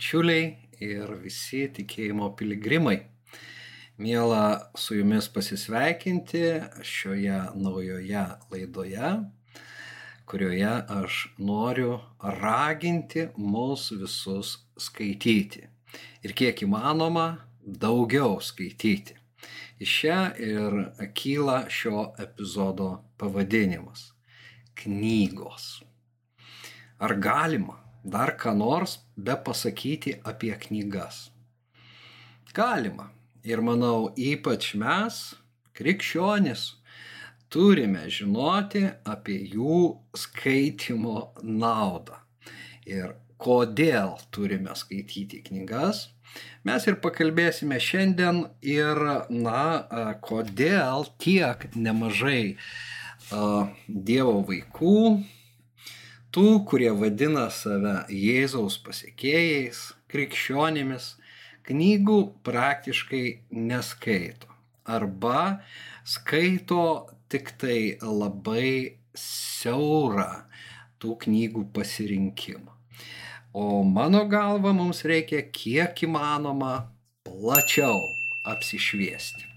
bičiuliai ir visi tikėjimo piligrimai. Mėla su jumis pasisveikinti šioje naujoje laidoje, kurioje aš noriu raginti mūsų visus skaityti. Ir kiek įmanoma daugiau skaityti. Iš čia ir kyla šio epizodo pavadinimas - knygos. Ar galima dar ką nors be pasakyti apie knygas? Galima. Ir manau, ypač mes, krikščionis, turime žinoti apie jų skaitimo naudą. Ir kodėl turime skaityti knygas. Mes ir pakalbėsime šiandien ir, na, kodėl tiek nemažai Dievo vaikų tų, kurie vadina save Jėzaus pasiekėjais, krikščionimis, knygų praktiškai neskaito. Arba skaito tik tai labai siaurą tų knygų pasirinkimą. O mano galva mums reikia kiek įmanoma plačiau apsišviesti.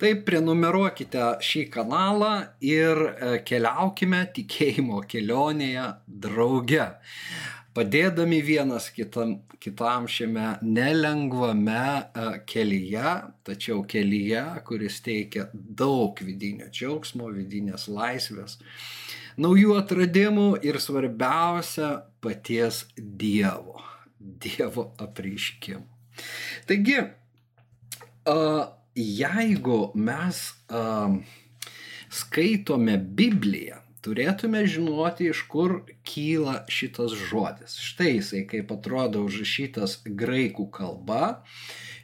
Tai prenumeruokite šį kanalą ir e, keliaukime tikėjimo kelionėje drauge, padėdami vienas kitam, kitam šiame nelengvame e, kelyje, tačiau kelyje, kuris teikia daug vidinio džiaugsmo, vidinės laisvės, naujų atradimų ir svarbiausia paties Dievo, Dievo apriškimų. Taigi, uh, jeigu mes um, skaitome Bibliją, turėtume žinoti, iš kur kyla šitas žodis. Štai jisai, kaip atrodo užrašytas graikų kalba,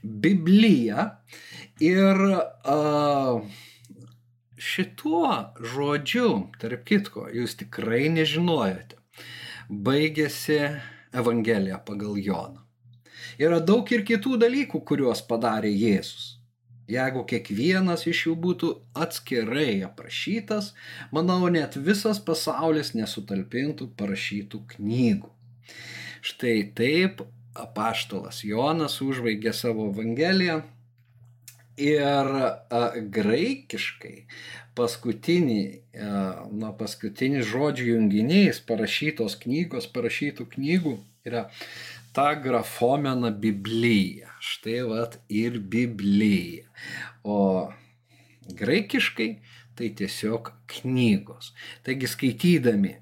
Biblija. Ir uh, šituo žodžiu, tarp kitko, jūs tikrai nežinojote, baigėsi Evangelija pagal Joną. Yra daug ir kitų dalykų, kuriuos padarė Jėzus. Jeigu kiekvienas iš jų būtų atskirai aprašytas, manau, net visas pasaulis nesutalpintų parašytų knygų. Štai taip apaštalas Jonas užvaigė savo Evangeliją ir a, graikiškai paskutinį, a, na, paskutinis žodžių junginys parašytos knygos, parašytų knygų yra ta grafomena Biblija. Štai vat ir Biblija. O graikiškai tai tiesiog knygos. Taigi skaitydami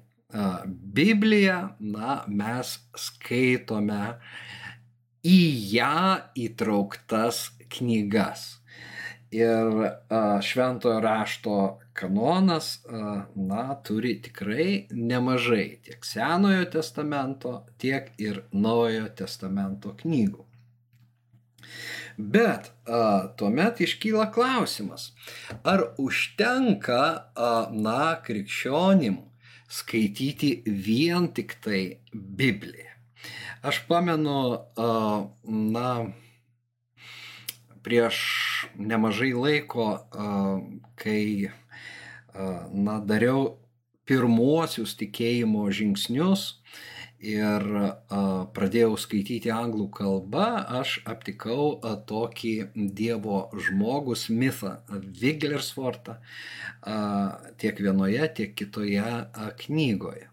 Bibliją, na, mes skaitome į ją įtrauktas knygas. Ir šventojo rašto kanonas, na, turi tikrai nemažai tiek Senojo testamento, tiek ir Naujojo testamento knygų. Bet a, tuomet iškyla klausimas, ar užtenka, a, na, krikščionim skaityti vien tik tai Bibliją. Aš pamenu, a, na, prieš nemažai laiko, kai na, dariau pirmuosius tikėjimo žingsnius ir pradėjau skaityti anglų kalbą, aš aptikau tokį Dievo žmogų Smithą Viglersfortą tiek vienoje, tiek kitoje knygoje.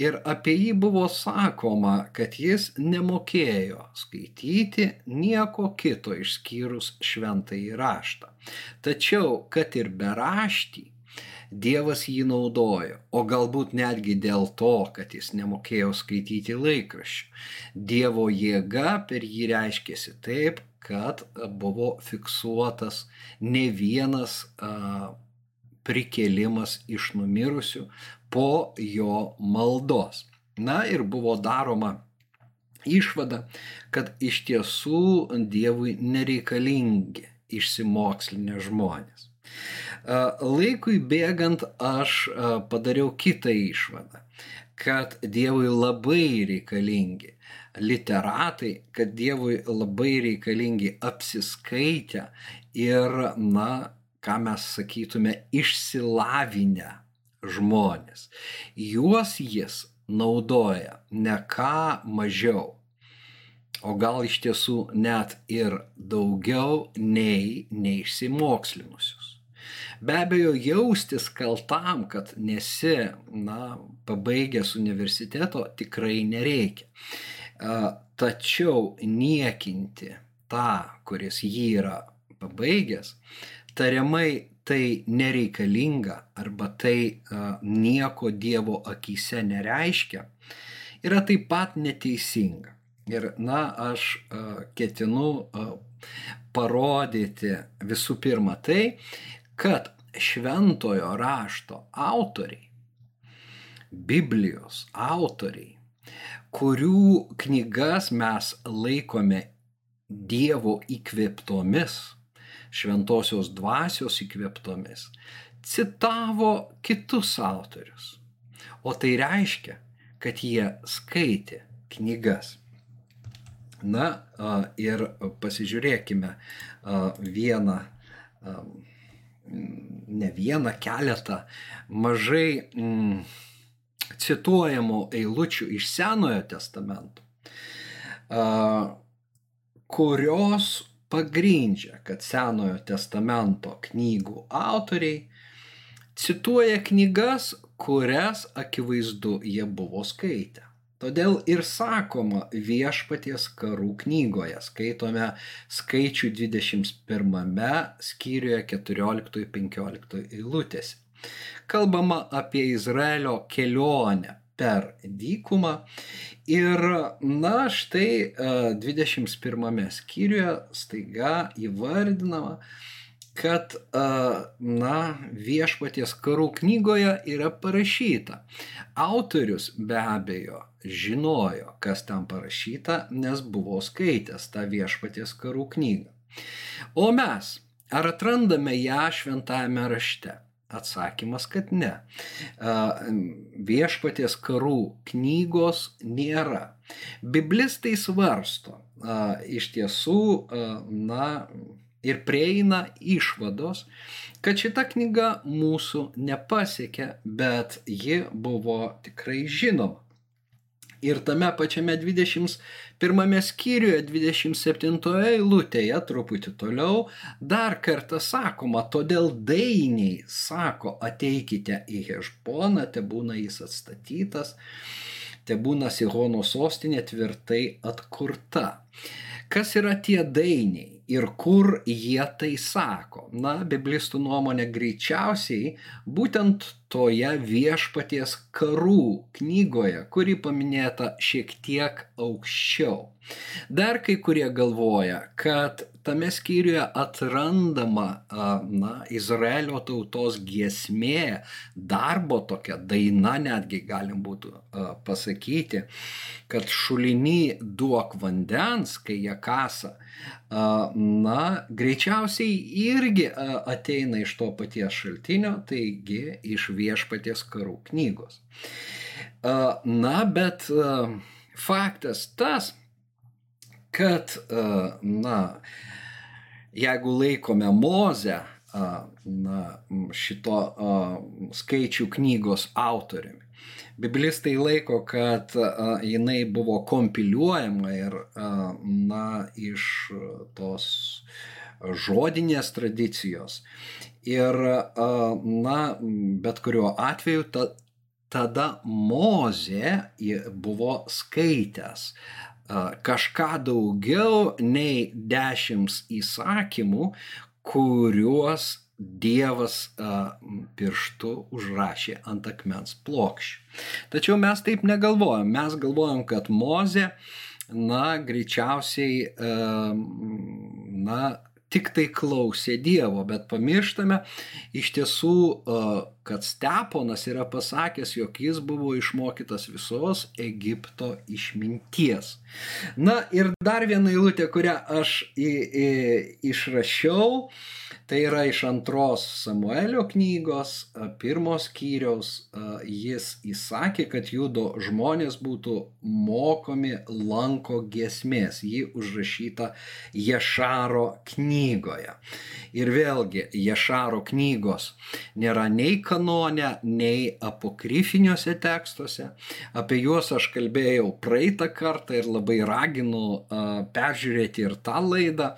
Ir apie jį buvo sakoma, kad jis nemokėjo skaityti nieko kito išskyrus šventąjį raštą. Tačiau, kad ir beraštį, Dievas jį naudojo, o galbūt netgi dėl to, kad jis nemokėjo skaityti laikraščių. Dievo jėga per jį reiškėsi taip, kad buvo fiksuotas ne vienas a, prikėlimas iš numirusių po jo maldos. Na ir buvo daroma išvada, kad iš tiesų Dievui nereikalingi išsimokslinę žmonės. Laikui bėgant aš padariau kitą išvadą, kad Dievui labai reikalingi literatai, kad Dievui labai reikalingi apsiskaitę ir, na, ką mes sakytume, išsilavinę žmonės. Juos jis naudoja ne ką mažiau, o gal iš tiesų net ir daugiau nei neišsimokslinusius. Be abejo, jaustis kaltam, kad nesi, na, pabaigęs universiteto tikrai nereikia. Tačiau niekinti tą, kuris jį yra pabaigęs, tariamai tai nereikalinga arba tai nieko Dievo akise nereiškia, yra taip pat neteisinga. Ir, na, aš ketinu parodyti visų pirma tai, kad šventojo rašto autoriai, Biblijos autoriai, kurių knygas mes laikome Dievo įkvėptomis, šventosios dvasios įkvėptomis, citavo kitus autorius. O tai reiškia, kad jie skaitė knygas. Na ir pasižiūrėkime vieną ne vieną, keletą mažai mm, cituojamų eilučių iš Senojo testamento, kurios pagrindžia, kad Senojo testamento knygų autoriai cituoja knygas, kurias akivaizdu jie buvo skaitę. Todėl ir sakoma viešpaties karų knygoje, skaitome skaičių 21 skyriuje 14-15 eilutėse. Kalbama apie Izraelio kelionę per dykumą ir na štai 21 skyriuje staiga įvardinama, kad na, viešpaties karų knygoje yra parašyta. Autorius be abejo žinojo, kas ten parašyta, nes buvo skaitęs tą viešpaties karų knygą. O mes, ar atrandame ją šventajame rašte? Atsakymas, kad ne. Viešpaties karų knygos nėra. Biblistai svarsto, iš tiesų, na, ir prieina išvados, kad šita knyga mūsų nepasiekė, bet ji buvo tikrai žinoma. Ir tame pačiame 21 skyriuje, 27 eilutėje, truputį toliau, dar kartą sakoma, todėl dainiai sako, ateikite į Hešboną, te būna jis atstatytas, te būna Sihono sostinė tvirtai atkurta. Kas yra tie dainiai? Ir kur jie tai sako. Na, biblistų nuomonė greičiausiai būtent toje viešpaties karų knygoje, kuri paminėta šiek tiek aukščiau. Dar kai kurie galvoja, kad tame skyriuje atrandama na, Izraelio tautos giesmė, darbo tokia daina netgi galim būtų pasakyti, kad šulinį duok vandens, kai jie kasa, na, greičiausiai irgi ateina iš to paties šaltinio, taigi iš viešpaties karų knygos. Na, bet faktas tas, kad, na, jeigu laikome Mozę, na, šito skaičių knygos autoriumi, biblistai laiko, kad jinai buvo kompiliuojama ir na, iš tos žodinės tradicijos. Ir, na, bet kuriuo atveju ta, tada Mozė buvo skaitęs kažką daugiau nei dešimt įsakymų, kuriuos Dievas pirštu užrašė ant akmens plokščių. Tačiau mes taip negalvojam. Mes galvojam, kad Moze, na, greičiausiai, na, tik tai klausė Dievo, bet pamirštame iš tiesų, kad Steponas yra pasakęs, jog jis buvo išmokytas visos Egipto išminties. Na ir dar viena eilutė, kurią aš į, į, išrašiau, Tai yra iš antros Samuelio knygos, pirmos kyriaus, jis įsakė, kad judo žmonės būtų mokomi lanko gesmės, ji užrašyta Ješaro knygoje. Ir vėlgi, Ješaro knygos nėra nei kanone, nei apokrifiniuose tekstuose. Apie juos aš kalbėjau praeitą kartą ir labai raginu peržiūrėti ir tą laidą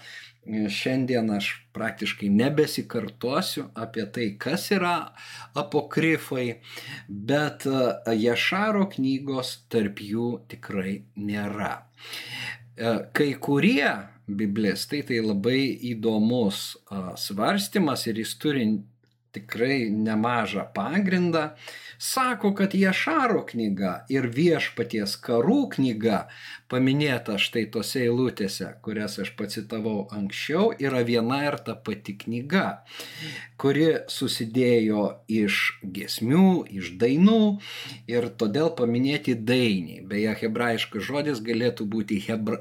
šiandien aš praktiškai nebesikartosiu apie tai, kas yra apokrifai, bet Ješaro knygos tarp jų tikrai nėra. E, kai kurie biblistai tai labai įdomus svarstymas ir jis turi tikrai nemažą pagrindą, sako, kad Ješaro knyga ir viešpaties karų knyga, paminėta štai tose eilutėse, kurias aš pacitavau anksčiau, yra viena ir ta pati knyga, kuri susidėjo iš gesmių, iš dainų ir todėl paminėti dainiai. Beje, hebrajiškas žodis galėtų būti hebra,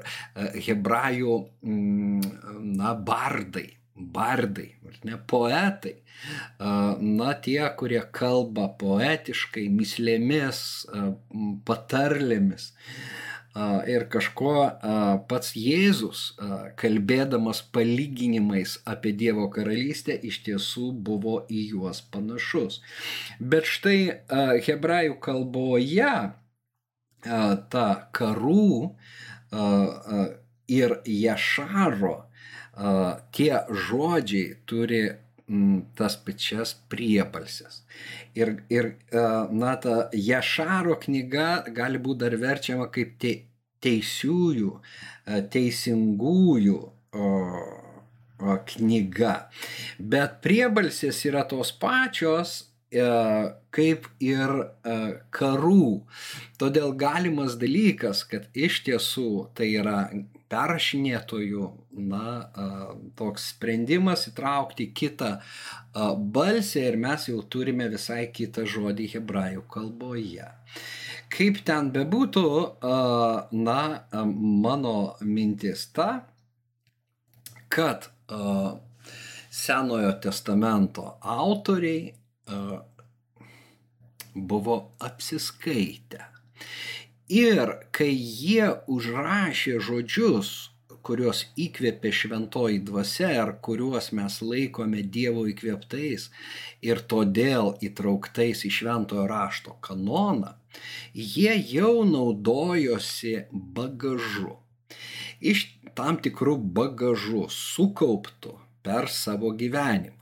hebrajų, mm, na, bardai bardai, ne poetai, na tie, kurie kalba poetiškai, mislėmis, patarlėmis. Ir kažko pats Jėzus, kalbėdamas palyginimais apie Dievo karalystę, iš tiesų buvo į juos panašus. Bet štai hebrajų kalboje ta karų ir ješaro tie žodžiai turi tas pačias priebalsės. Ir, ir na, ta Jašaro knyga gali būti dar verčiama kaip te, teisiųjų, teisingųjų o, o, knyga. Bet priebalsės yra tos pačios kaip ir karų. Todėl galimas dalykas, kad iš tiesų tai yra perrašinėtojų na, toks sprendimas įtraukti kitą balsę ir mes jau turime visai kitą žodį hebrajų kalboje. Kaip ten bebūtų, na, mano mintis ta, kad Senojo testamento autoriai buvo apsiskaitę. Ir kai jie užrašė žodžius, kuriuos įkvėpė šventoji dvasia ar kuriuos mes laikome Dievo įkvėptais ir todėl įtrauktais į šventojo rašto kanoną, jie jau naudojosi bagažu. Iš tam tikrų bagažų sukauptų per savo gyvenimą.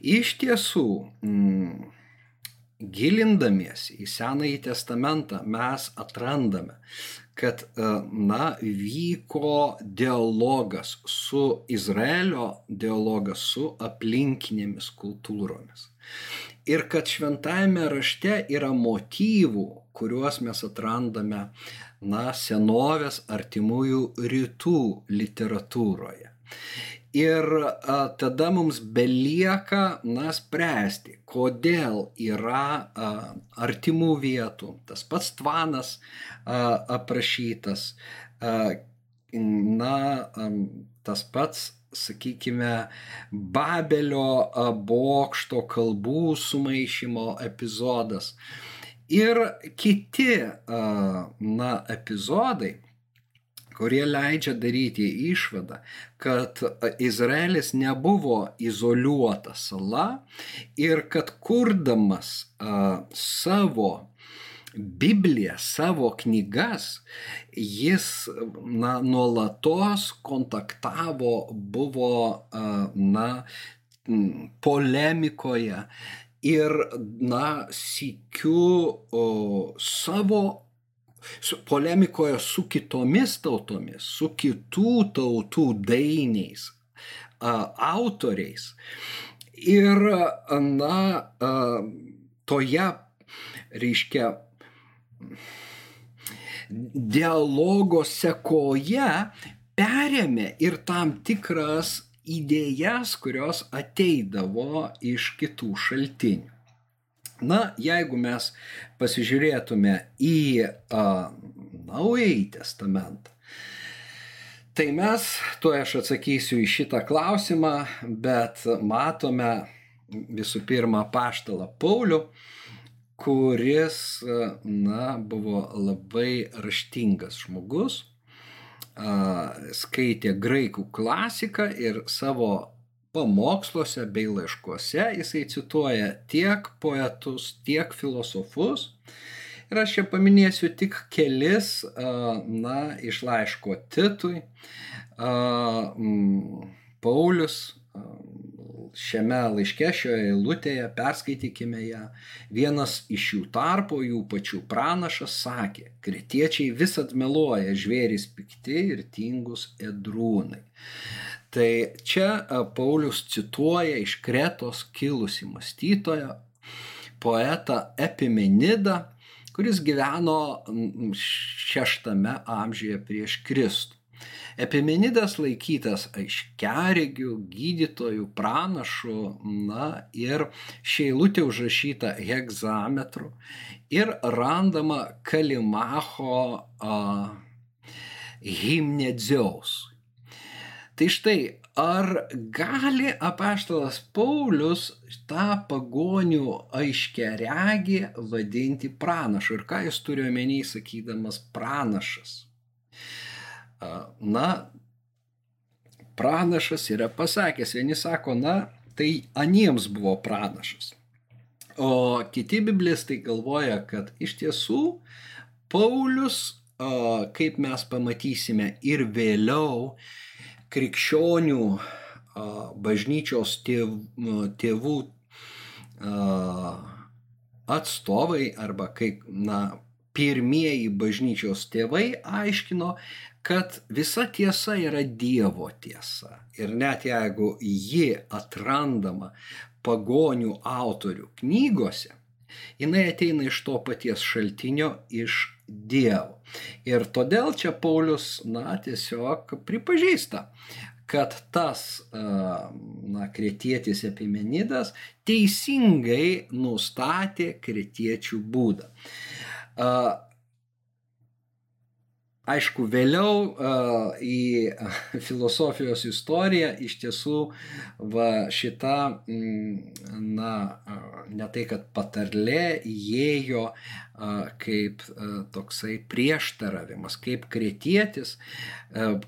Iš tiesų, mm, gilindamiesi į Senąjį testamentą mes atrandame, kad e, na, vyko dialogas su Izraelio, dialogas su aplinkinėmis kultūromis. Ir kad šventajame rašte yra motyvų, kuriuos mes atrandame na, senovės artimųjų rytų literatūroje. Ir a, tada mums belieka, na, spręsti, kodėl yra a, artimų vietų. Tas pats tvanas a, aprašytas, a, na, a, tas pats, sakykime, Babelio a, bokšto kalbų sumaišymo epizodas. Ir kiti, a, na, epizodai kurie leidžia daryti išvadą, kad Izraelis nebuvo izoliuota sala ir kad kurdamas a, savo Bibliją, savo knygas, jis na, nuolatos kontaktavo, buvo na, polemikoje ir na, sikiu savo polemikoje su kitomis tautomis, su kitų tautų dainiais, autoriais. Ir, na, toje, reiškia, dialogo sekoje perėmė ir tam tikras idėjas, kurios ateidavo iš kitų šaltinių. Na, jeigu mes pasižiūrėtume į a, Naująjį testamentą, tai mes, tuo aš atsakysiu į šitą klausimą, bet matome visų pirma paštalą Paulių, kuris, na, buvo labai raštingas žmogus, skaitė graikų klasiką ir savo pamoksluose bei laiškuose jisai cituoja tiek poetus, tiek filosofus. Ir aš čia paminėsiu tik kelis, na, iš laiško Titui. Paulius šiame laiške, šioje eilutėje, perskaitykime ją, vienas iš jų tarpo, jų pačių pranašas sakė, kretiečiai visat meluoja, žvėris pikti ir tingus edrūnai. Tai čia Paulius cituoja iš Kretos kilusi mąstytoją, poetą Epimenidą, kuris gyveno šeštame amžiuje prieš Kristų. Epimenidas laikytas aiškiaregių, gydytojų, pranašų, na ir šeilutė užrašyta hegzametru ir randama Kalimacho himnedzeus. Tai štai, ar gali apaštalas Paulius tą pagonių aiškiaregį vadinti pranašu? Ir ką jis turi omeny sakydamas pranašas? na, pranašas yra pasakęs, vieni sako, na, tai aniems buvo pranašas. O kiti biblistai galvoja, kad iš tiesų Paulius, kaip mes pamatysime ir vėliau, krikščionių bažnyčios tėvų atstovai arba kaip, na, pirmieji bažnyčios tėvai aiškino, kad visa tiesa yra Dievo tiesa. Ir net jeigu ji atrandama pagonių autorių knygose, jinai ateina iš to paties šaltinio, iš Dievo. Ir todėl čia Paulius, na, tiesiog pripažįsta, kad tas, na, kretietis Epimenidas teisingai nustatė kretiečių būdą. Aišku, vėliau į filosofijos istoriją iš tiesų va, šita, mm, na, ne tai kad patarlė įėjo kaip toksai prieštaravimas, kaip kretietis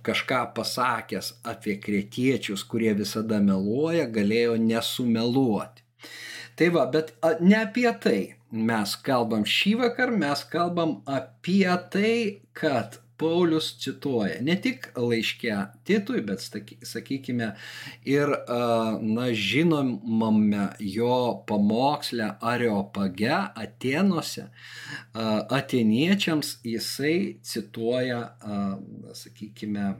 kažką pasakęs apie kretiečius, kurie visada meluoja, galėjo nesumeluoti. Tai va, bet ne apie tai mes kalbam šį vakar, mes kalbam apie tai, kad Paulius cituoja ne tik laiške Titui, bet sakykime ir, na, žinomame jo pamoksle Areopage Atenuose, ateniečiams jisai cituoja, sakykime,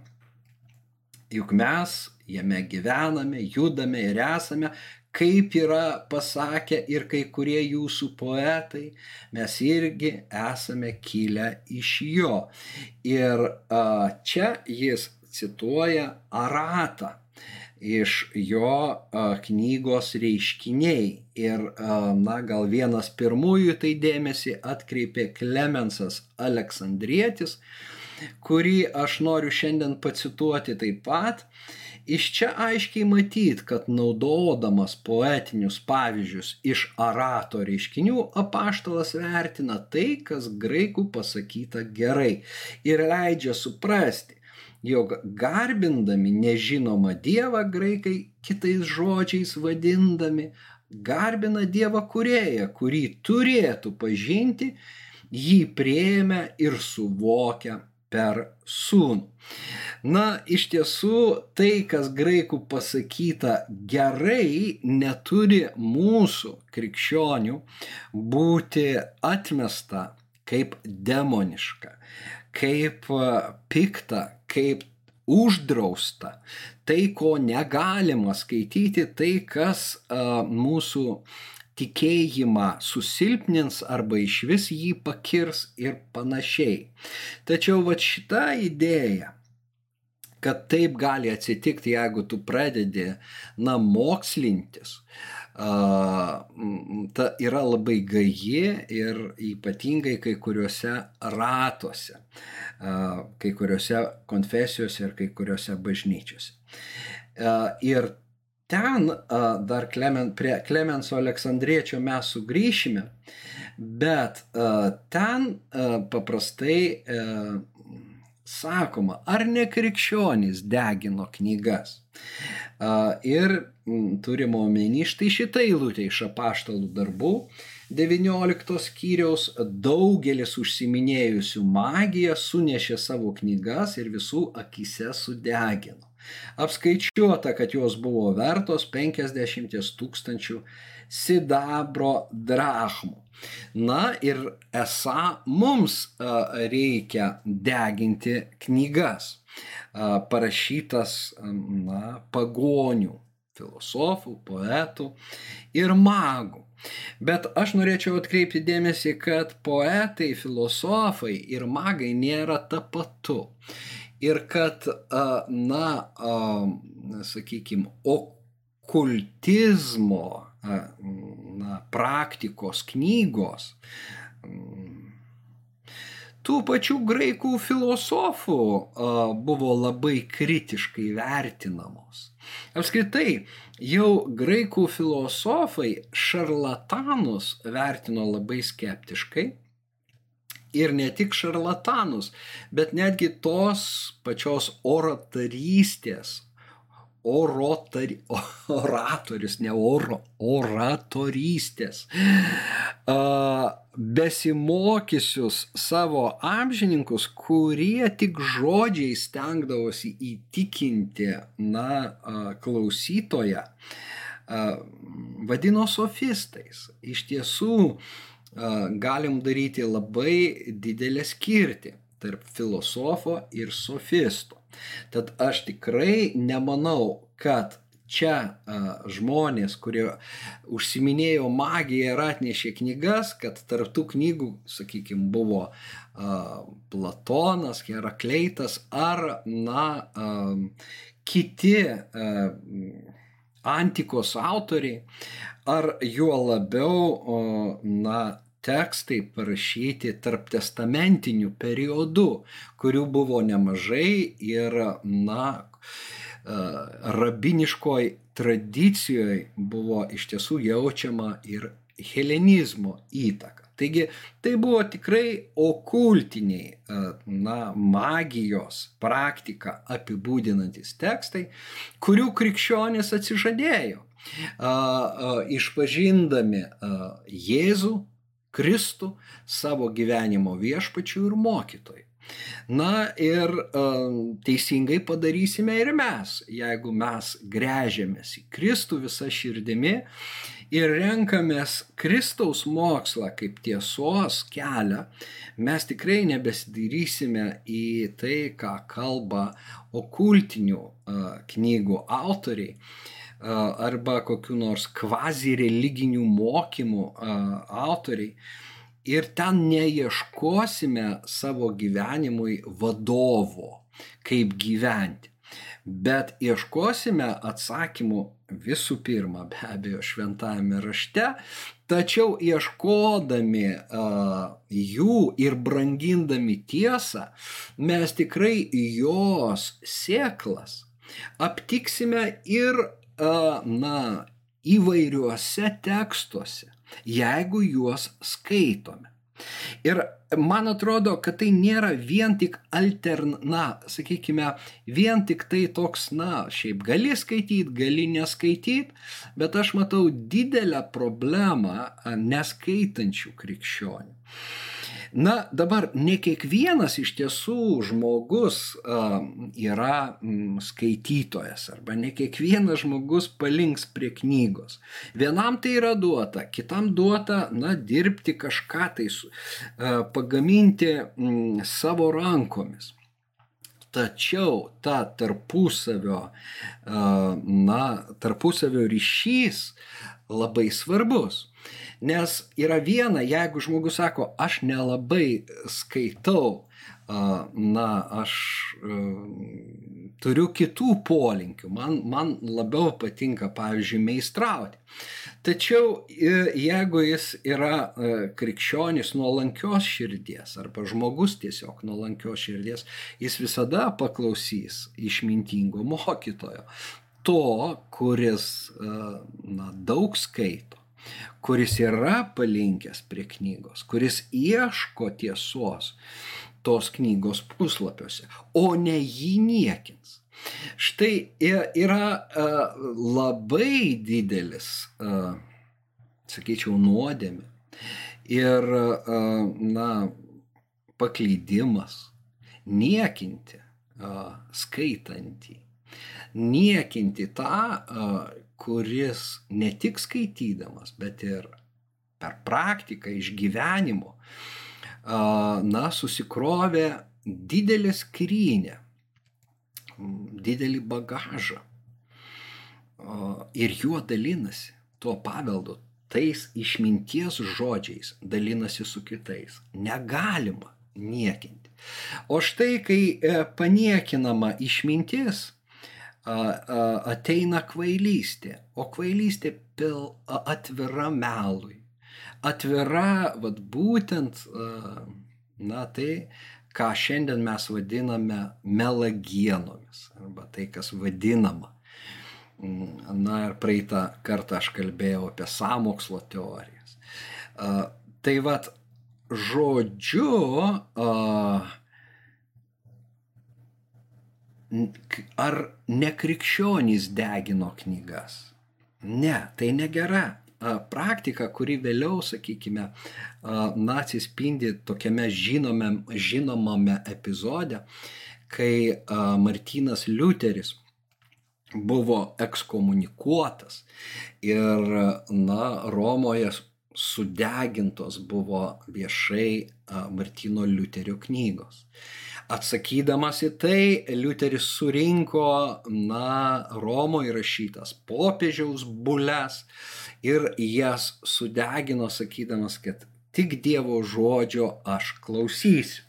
juk mes jame gyvename, judame ir esame, kaip yra pasakę ir kai kurie jūsų poetai, mes irgi esame kilę iš jo. Ir čia jis cituoja Aratą iš jo knygos reiškiniai. Ir, na, gal vienas pirmųjų tai dėmesį atkreipė Klemensas Aleksandrietis, kurį aš noriu šiandien pacituoti taip pat. Iš čia aiškiai matyt, kad naudodamas poetinius pavyzdžius iš arato reiškinių, apaštalas vertina tai, kas graikų pasakyta gerai ir leidžia suprasti, jog garbindami nežinomą Dievą graikai kitais žodžiais vadindami, garbina Dievą kurėją, kurį turėtų pažinti jį prieėmė ir suvokia per sūnų. Na, iš tiesų, tai, kas graikų pasakyta gerai, neturi mūsų krikščionių būti atmesta kaip demoniška, kaip pikta, kaip uždrausta, tai, ko negalima skaityti, tai, kas a, mūsų tikėjimą susilpnins arba iš vis jį pakirs ir panašiai. Tačiau va šita idėja, kad taip gali atsitikti, jeigu tu pradedi, na, mokslintis, ta yra labai gaji ir ypatingai kai kuriuose ratuose, kai kuriuose konfesijose ir kai kuriuose bažnyčiose. Ir ten dar Klemen, prie Klemenso Aleksandriečio mes sugrįšime, bet ten paprastai sakoma, ar ne krikščionys degino knygas. Ir turime omeny štai šitą eilutę iš apaštalų darbų. 19 skyriaus daugelis užsiminėjusių magiją sunešė savo knygas ir visų akise sudegino. Apskaičiuota, kad jos buvo vertos 50 tūkstančių sidabro drachmų. Na ir esą mums reikia deginti knygas, parašytas na, pagonių, filosofų, poetų ir magų. Bet aš norėčiau atkreipti dėmesį, kad poetai, filosofai ir magai nėra tapatu ir kad, na, sakykime, okultizmo na, praktikos knygos tų pačių graikų filosofų buvo labai kritiškai vertinamos. Apskritai, jau graikų filosofai šarlatanus vertino labai skeptiškai ir ne tik šarlatanus, bet netgi tos pačios oratorystės, orotari, oratorius, ne oro, oratorystės, besimokysius savo amžininkus, kurie tik žodžiai stengdavosi įtikinti, na, klausytoją, vadino sofistais. Iš tiesų, galim daryti labai didelę skirtį tarp filosofo ir sofisto. Tad aš tikrai nemanau, kad čia a, žmonės, kurie užsiminėjo magiją ir atnešė knygas, kad tarptų knygų, sakykime, buvo a, Platonas, Herakleitas ar, na, a, kiti a, antikos autoriai, ar juo labiau, na, tekstai parašyti tarp testamentinių periodų, kurių buvo nemažai ir, na, rabiniškoj tradicijoje buvo iš tiesų jaučiama ir helenizmo įtaka. Taigi tai buvo tikrai okultiniai, na, magijos praktiką apibūdinantis tekstai, kurių krikščionys atsižadėjo, išpažindami Jėzų, Kristų savo gyvenimo viešpačių ir mokytojų. Na ir teisingai padarysime ir mes, jeigu mes grežiamės į Kristų visą širdimi ir renkamės Kristaus mokslą kaip tiesos kelią, mes tikrai nebesidarysime į tai, ką kalba okultinių knygų autoriai arba kokiu nors kvazi religinių mokymų autoriai. Ir ten neieškosime savo gyvenimui vadovo, kaip gyventi. Bet ieškosime atsakymų visų pirma, be abejo, šventajame rašte, tačiau ieškodami uh, jų ir brangindami tiesą, mes tikrai jos sėklas aptiksime ir na, įvairiuose tekstuose, jeigu juos skaitome. Ir man atrodo, kad tai nėra vien tik alterna, sakykime, vien tik tai toks, na, šiaip gali skaityti, gali neskaityti, bet aš matau didelę problemą neskaitančių krikščionių. Na, dabar ne kiekvienas iš tiesų žmogus uh, yra mm, skaitytojas arba ne kiekvienas žmogus palinks prie knygos. Vienam tai yra duota, kitam duota, na, dirbti kažką tai, uh, pagaminti mm, savo rankomis. Tačiau ta tarpusavio, uh, na, tarpusavio ryšys labai svarbus. Nes yra viena, jeigu žmogus sako, aš nelabai skaitau, na, aš turiu kitų polinkių, man, man labiau patinka, pavyzdžiui, meistrauti. Tačiau jeigu jis yra krikščionis nuolankios širdies arba žmogus tiesiog nuolankios širdies, jis visada paklausys išmintingo mokytojo, to, kuris na, daug skaito kuris yra palinkęs prie knygos, kuris ieško tiesos tos knygos puslapiuose, o ne jį niekins. Štai yra labai didelis, sakyčiau, nuodėmė ir, na, paklydimas niekinti skaitantį, niekinti tą, kuris ne tik skaitydamas, bet ir per praktiką išgyvenimo, na, susikrovė didelį skrynę, didelį bagažą ir juo dalinasi, tuo paveldu, tais išminties žodžiais dalinasi su kitais. Negalima niekinti. O štai, kai e, paniekinama išmintis, ateina kvailystė, o kvailystė pil atvira melui. Atvira, vad būtent, na tai, ką šiandien mes vadiname melagienomis, arba tai, kas vadinama. Na ir praeitą kartą aš kalbėjau apie samokslo teorijas. Tai vad, žodžiu, ar nekrikščionys degino knygas? Ne, tai negera praktika, kuri vėliau, sakykime, nacijai spindi tokiame žinome, žinomame epizode, kai Martinas Liuteris buvo ekskomunikuotas ir, na, Romoje sudegintos buvo viešai Martino Liuterio knygos. Atsakydamas į tai, Liuteris surinko, na, Romoje rašytas popiežiaus bules ir jas sudegino, sakydamas, kad tik Dievo žodžio aš klausysiu.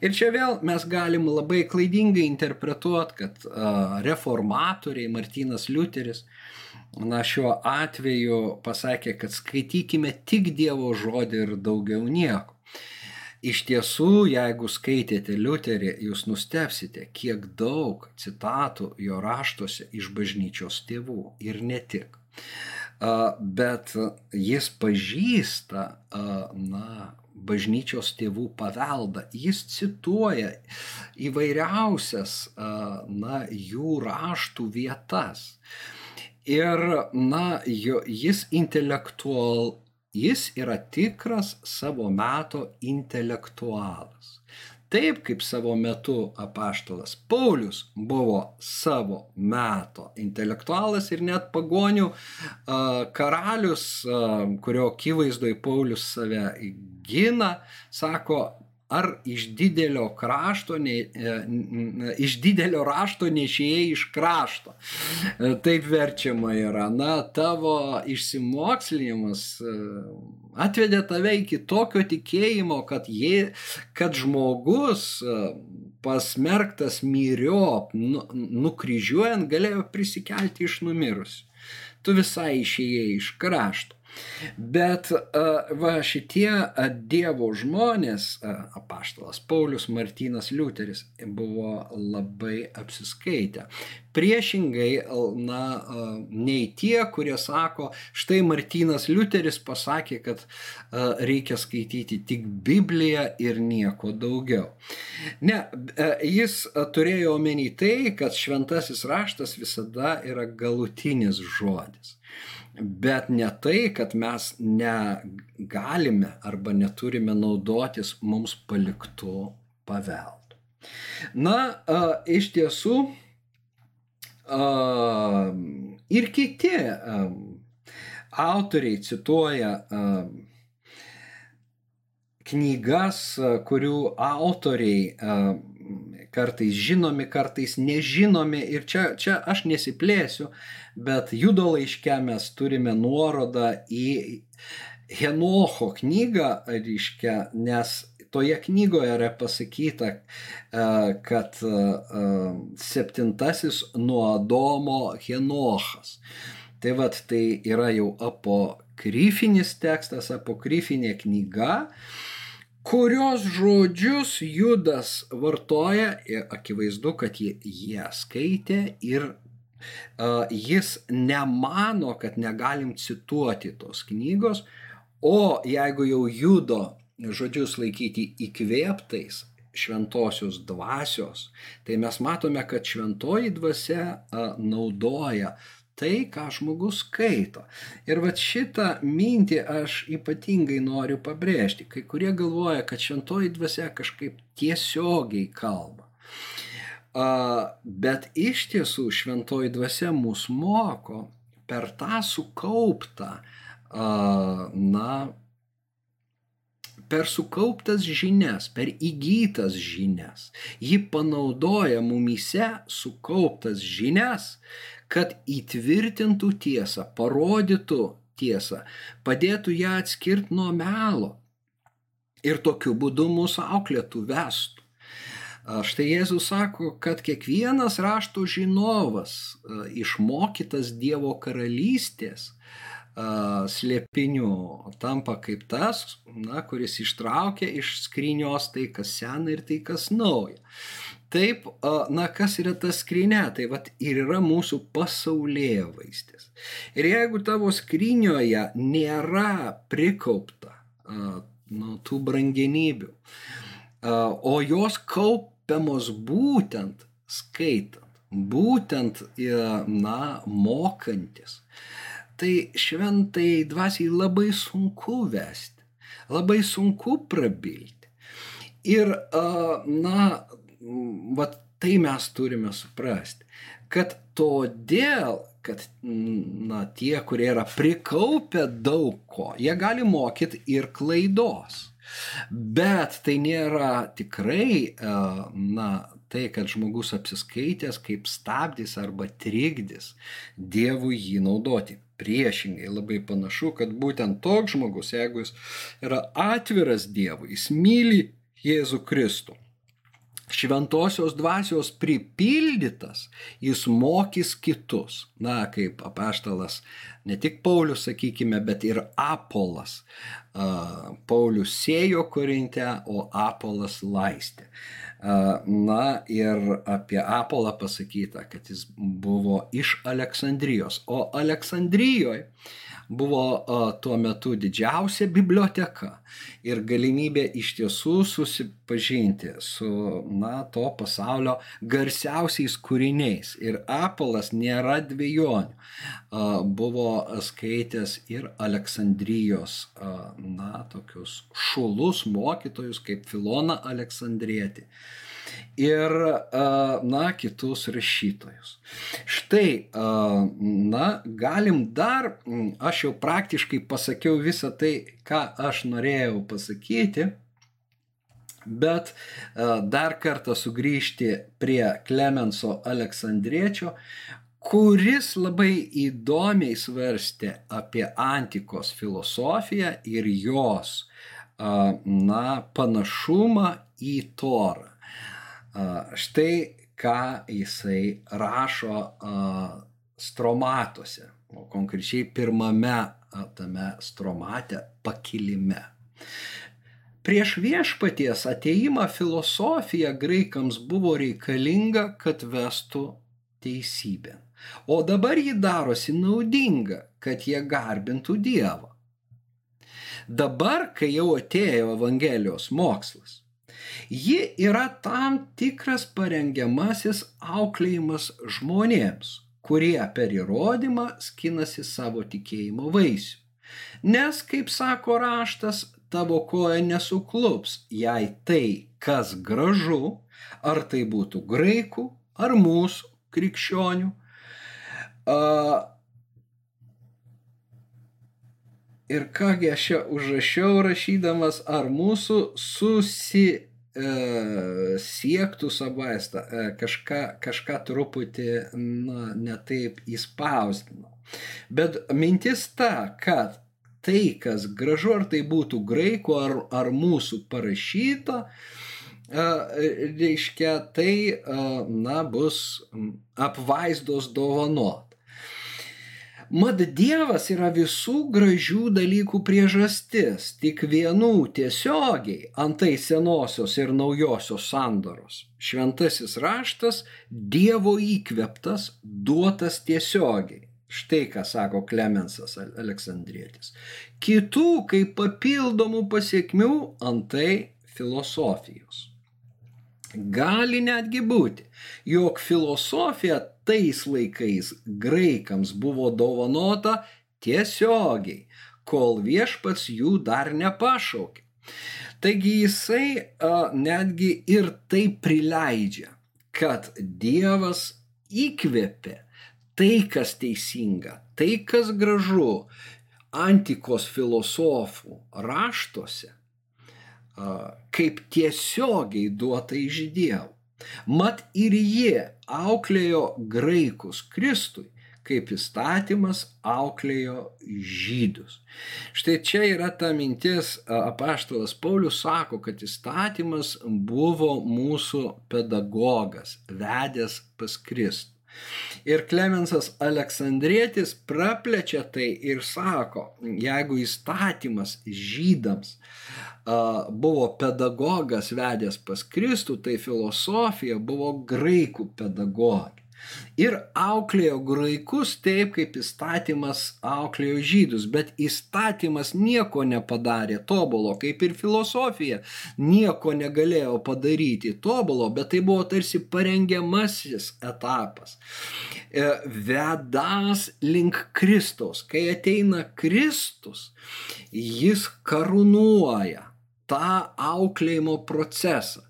Ir čia vėl mes galim labai klaidingai interpretuoti, kad reformatoriai Martinas Liuteris, na šiuo atveju pasakė, kad skaitykime tik Dievo žodį ir daugiau nieko. Iš tiesų, jeigu skaitėte Liuterį, jūs nustepsite, kiek daug citatų jo raštuose iš bažnyčios tėvų ir ne tik. Bet jis pažįsta, na, bažnyčios tėvų paveldą. Jis cituoja įvairiausias, na, jų raštų vietas. Ir, na, jis intelektual, Jis yra tikras savo meto intelektualas. Taip kaip savo metu apaštalas Paulius buvo savo meto intelektualas ir net pagonių karalius, kurio akivaizdoj Paulius save gina, sako, ar iš didelio krašto, ne, e, iš didelio rašto nešėjai iš krašto. E, taip verčiama yra. Na, tavo išsimokslinimas e, atvedė tave iki tokio tikėjimo, kad, jie, kad žmogus pasmerktas myriop, nu, nukryžiuojant, galėjo prisikelti iš numirusių. Tu visai išėjai iš krašto. Bet va šitie Dievo žmonės, apaštalas Paulius, Martynas Liuteris, buvo labai apsiskaitę. Priešingai, na, nei tie, kurie sako, štai Martynas Liuteris pasakė, kad reikia skaityti tik Bibliją ir nieko daugiau. Ne, jis turėjo omeny tai, kad šventasis raštas visada yra galutinis žodis. Bet ne tai, kad mes negalime arba neturime naudotis mums paliktų paveldų. Na, iš tiesų, ir kiti autoriai cituoja knygas, kurių autoriai kartais žinomi, kartais nežinomi. Ir čia, čia aš nesiplėsiu, bet judo laiške mes turime nuorodą į Henocho knygą, reiškia, nes toje knygoje yra pasakyta, kad septintasis nuo Adomo Henochas. Tai vad, tai yra jau apokryfinis tekstas, apokryfinė knyga, kurios žodžius Judas vartoja akivaizdu, kad jie, jie skaitė ir uh, jis nemano, kad negalim cituoti tos knygos, o jeigu jau Judo žodžius laikyti įkvėptais šventosios dvasios, tai mes matome, kad šventoji dvasia uh, naudoja tai, ką žmogus skaito. Ir va šitą mintį aš ypatingai noriu pabrėžti. Kai kurie galvoja, kad šventoji dvasia kažkaip tiesiogiai kalba. Bet iš tiesų šventoji dvasia mus moko per tą sukauptą, na, per sukauptas žinias, per įgytas žinias. Ji panaudoja mumyse sukauptas žinias, kad įtvirtintų tiesą, parodytų tiesą, padėtų ją atskirti nuo melo ir tokiu būdu mūsų auklėtų vestų. Štai Jėzus sako, kad kiekvienas rašto žinovas, išmokytas Dievo karalystės slėpinių, tampa kaip tas, na, kuris ištraukia iš skrynios tai, kas sena ir tai, kas nauja. Taip, na kas yra ta skrinė, tai vat ir yra mūsų pasaulyje vaistis. Ir jeigu tavo skrinioje nėra prikaupta nu, tų brangenybių, o jos kaupiamos būtent skaitant, būtent, na, mokantis, tai šventai dvasiai labai sunku vesti, labai sunku prabilti. Ir, na, vat tai mes turime suprasti, kad todėl, kad na, tie, kurie yra prikaupę daug ko, jie gali mokyti ir klaidos. Bet tai nėra tikrai, e, na, tai, kad žmogus apsiskaitęs kaip stabdys arba trikdys Dievui jį naudoti. Priešingai labai panašu, kad būtent toks žmogus, jeigu jis yra atviras Dievui, jis myli Jėzų Kristų, šventosios dvasios pripildytas, jis mokys kitus. Na, kaip apaštalas, ne tik Paulius, sakykime, bet ir Apolas. Paulius sėjo Korinte, o Apolas laistė. Na ir apie Apolą pasakyta, kad jis buvo iš Aleksandrijos. O Aleksandrijoje buvo tuo metu didžiausia biblioteka ir galimybė iš tiesų susipažinti su na, to pasaulio garsiausiais kūriniais. Ir Apolas nėra dviejonių. Buvo skaitęs ir Aleksandrijos, na, tokius šulus mokytojus kaip Filona Aleksandrietį ir, na, kitus rašytojus. Štai, na, galim dar, aš jau praktiškai pasakiau visą tai, ką aš norėjau pasakyti, bet dar kartą sugrįžti prie Klemenso Aleksandriečio, kuris labai įdomiai svarstė apie antikos filosofiją ir jos, na, panašumą į Torą. Štai ką jisai rašo stromatuose, o konkrečiai pirmame tame stromate pakilime. Prieš viešpaties ateimą filosofija graikams buvo reikalinga, kad vestų teisybę. O dabar ji darosi naudinga, kad jie garbintų Dievą. Dabar, kai jau atėjo Evangelijos mokslas, Ji yra tam tikras parengiamasis auklėjimas žmonėms, kurie per įrodymą skinasi savo tikėjimo vaisių. Nes, kaip sako raštas, tavo koja nesuklups, jei tai, kas gražu, ar tai būtų graikų, ar mūsų krikščionių. Ir kągi aš čia užrašiau rašydamas, ar mūsų susi siektų savaistą, e, kažką, kažką truputį na, netaip įspausdino. Bet mintis ta, kad tai, kas gražu, ar tai būtų graikų, ar, ar mūsų parašyta, e, reiškia, tai, na, bus apvaizdos dovanot. Mat Dievas yra visų gražių dalykų priežastis, tik vienų tiesiogiai antai senosios ir naujosios sandoros. Šventasis raštas Dievo įkveptas, duotas tiesiogiai. Štai ką sako Klemensas Aleksandrietis. Kitų kaip papildomų pasiekmių antai filosofijos. Gali netgi būti, jog filosofija tais laikais graikams buvo dovanota tiesiogiai, kol viešpats jų dar nepašaukė. Taigi jisai a, netgi ir tai prileidžia, kad Dievas įkvėpė tai, kas teisinga, tai, kas gražu antikos filosofų raštuose kaip tiesiogiai duota iš Dievo. Mat ir jie auklėjo graikus Kristui, kaip įstatymas auklėjo žydus. Štai čia yra ta mintis, apaštalas Paulius sako, kad įstatymas buvo mūsų pedagogas, vedęs pas Kristų. Ir Klemensas Aleksandrėtis praplečia tai ir sako, jeigu įstatymas žydams buvo pedagogas vedęs pas Kristų, tai filosofija buvo graikų pedagogė. Ir auklėjo graikus taip, kaip įstatymas auklėjo žydus, bet įstatymas nieko nepadarė tobulo, kaip ir filosofija nieko negalėjo padaryti tobulo, bet tai buvo tarsi parengiamasis etapas. E, vedas link Kristaus. Kai ateina Kristus, jis karūnuoja tą auklėjimo procesą.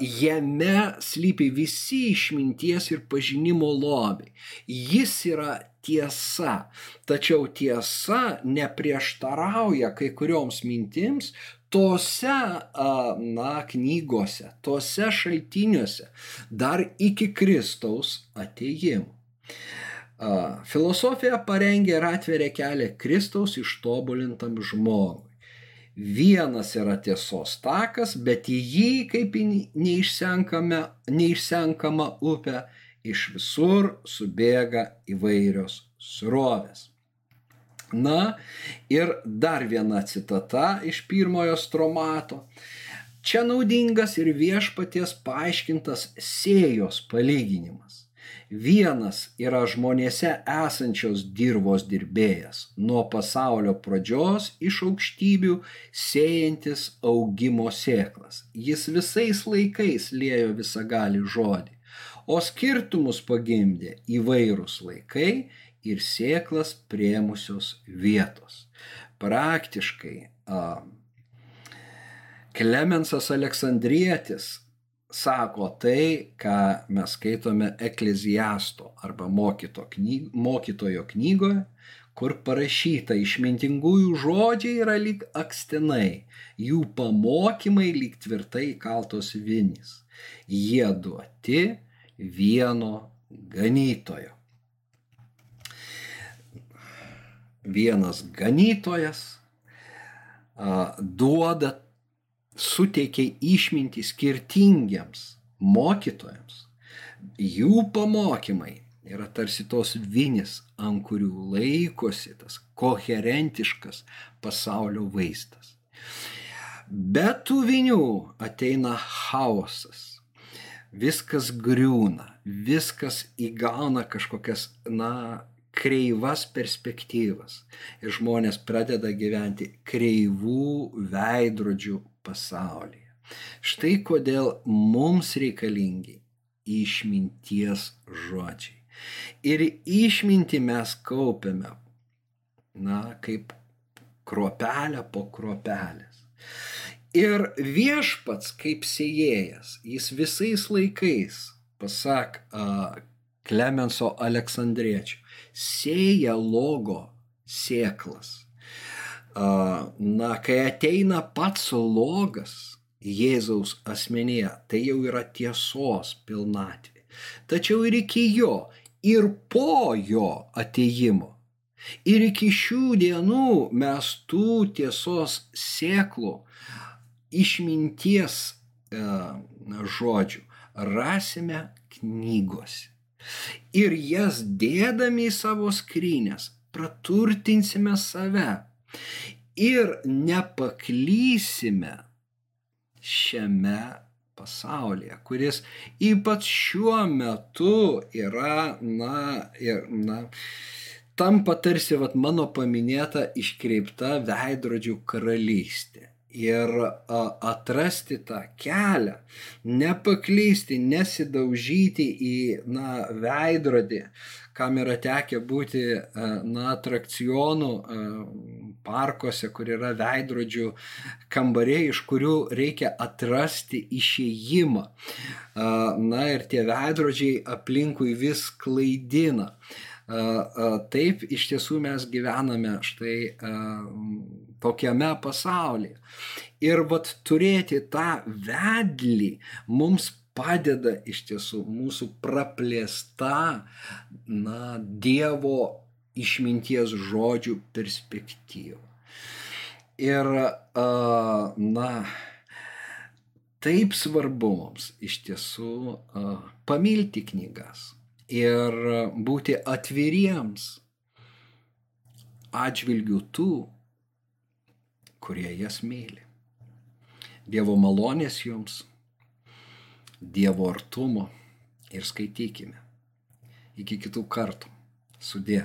Jame slypi visi išminties ir pažinimo lobiai. Jis yra tiesa, tačiau tiesa neprieštarauja kai kurioms mintims tose, na, knygose, tose šaltiniuose, dar iki Kristaus ateimų. Filosofija parengė ir atveria kelią Kristaus ištobulintam žmogui. Vienas yra tiesos takas, bet į jį, kaip į neišsenkama upė, iš visur subėga įvairios srovės. Na ir dar viena citata iš pirmojo stromato. Čia naudingas ir viešpaties paaiškintas sėjos palyginimas. Vienas yra žmonėse esančios dirvos dirbėjas, nuo pasaulio pradžios iš aukštybių sėjantis augimo sėklas. Jis visais laikais lėjo visagali žodį, o skirtumus pagimdė įvairūs laikai ir sėklas priemusios vietos. Praktiškai a, Klemensas Aleksandrietis sako tai, ką mes skaitome Ekleziasto arba mokyto knyg, mokytojo knygoje, kur parašyta išmintingųjų žodžiai yra lyg akstinai, jų pamokymai lyg tvirtai kaltos vinis. Jie duoti vieno ganytojo. Vienas ganytojas a, duoda suteikė išmintį skirtingiems mokytojams. Jų pamokymai yra tarsi tos vinis, ant kurių laikosi tas koherentiškas pasaulio vaizdas. Be tų vinių ateina chaosas. Viskas griūna, viskas įgauna kažkokias, na, kreivas perspektyvas. Ir žmonės pradeda gyventi kreivų veidrodžių pasaulyje. Štai kodėl mums reikalingi išminties žodžiai. Ir išminti mes kaupiame, na, kaip kruopelę po kruopelės. Ir viešpats kaip sėjėjas, jis visais laikais, pasak uh, Klemenso Aleksandriečio, sėja logo sėklas. Na, kai ateina pats logas Jėzaus asmenyje, tai jau yra tiesos pilnatvė. Tačiau ir iki jo, ir po jo ateimo Ir iki šių dienų mes tų tiesos sėklų išminties e, žodžių rasime knygose. Ir jas dėdami į savo skrynės praturtinsime save ir nepaklysime šiame pasaulyje, kuris ypač šiuo metu yra, na, ir, na, tampa tarsi vat, mano paminėta iškreipta veidrodžių karalystė. Ir a, atrasti tą kelią, nepaklysti, nesidaužyti į na, veidrodį, kam yra tekę būti na, atrakcionų parkuose, kur yra veidrodžių kambariai, iš kurių reikia atrasti išėjimą. Na ir tie veidrodžiai aplinkui vis klaidina. Taip iš tiesų mes gyvename štai tokiame pasaulyje. Ir vat turėti tą vedlį mums padeda iš tiesų mūsų praplėsta na, Dievo išminties žodžių perspektyva. Ir na, taip svarbu mums iš tiesų pamilti knygas ir būti atviriems atžvilgių tų, kurie jas myli. Dievo malonės jums, Dievo artumo ir skaitykime. Iki kitų kartų. Sudė.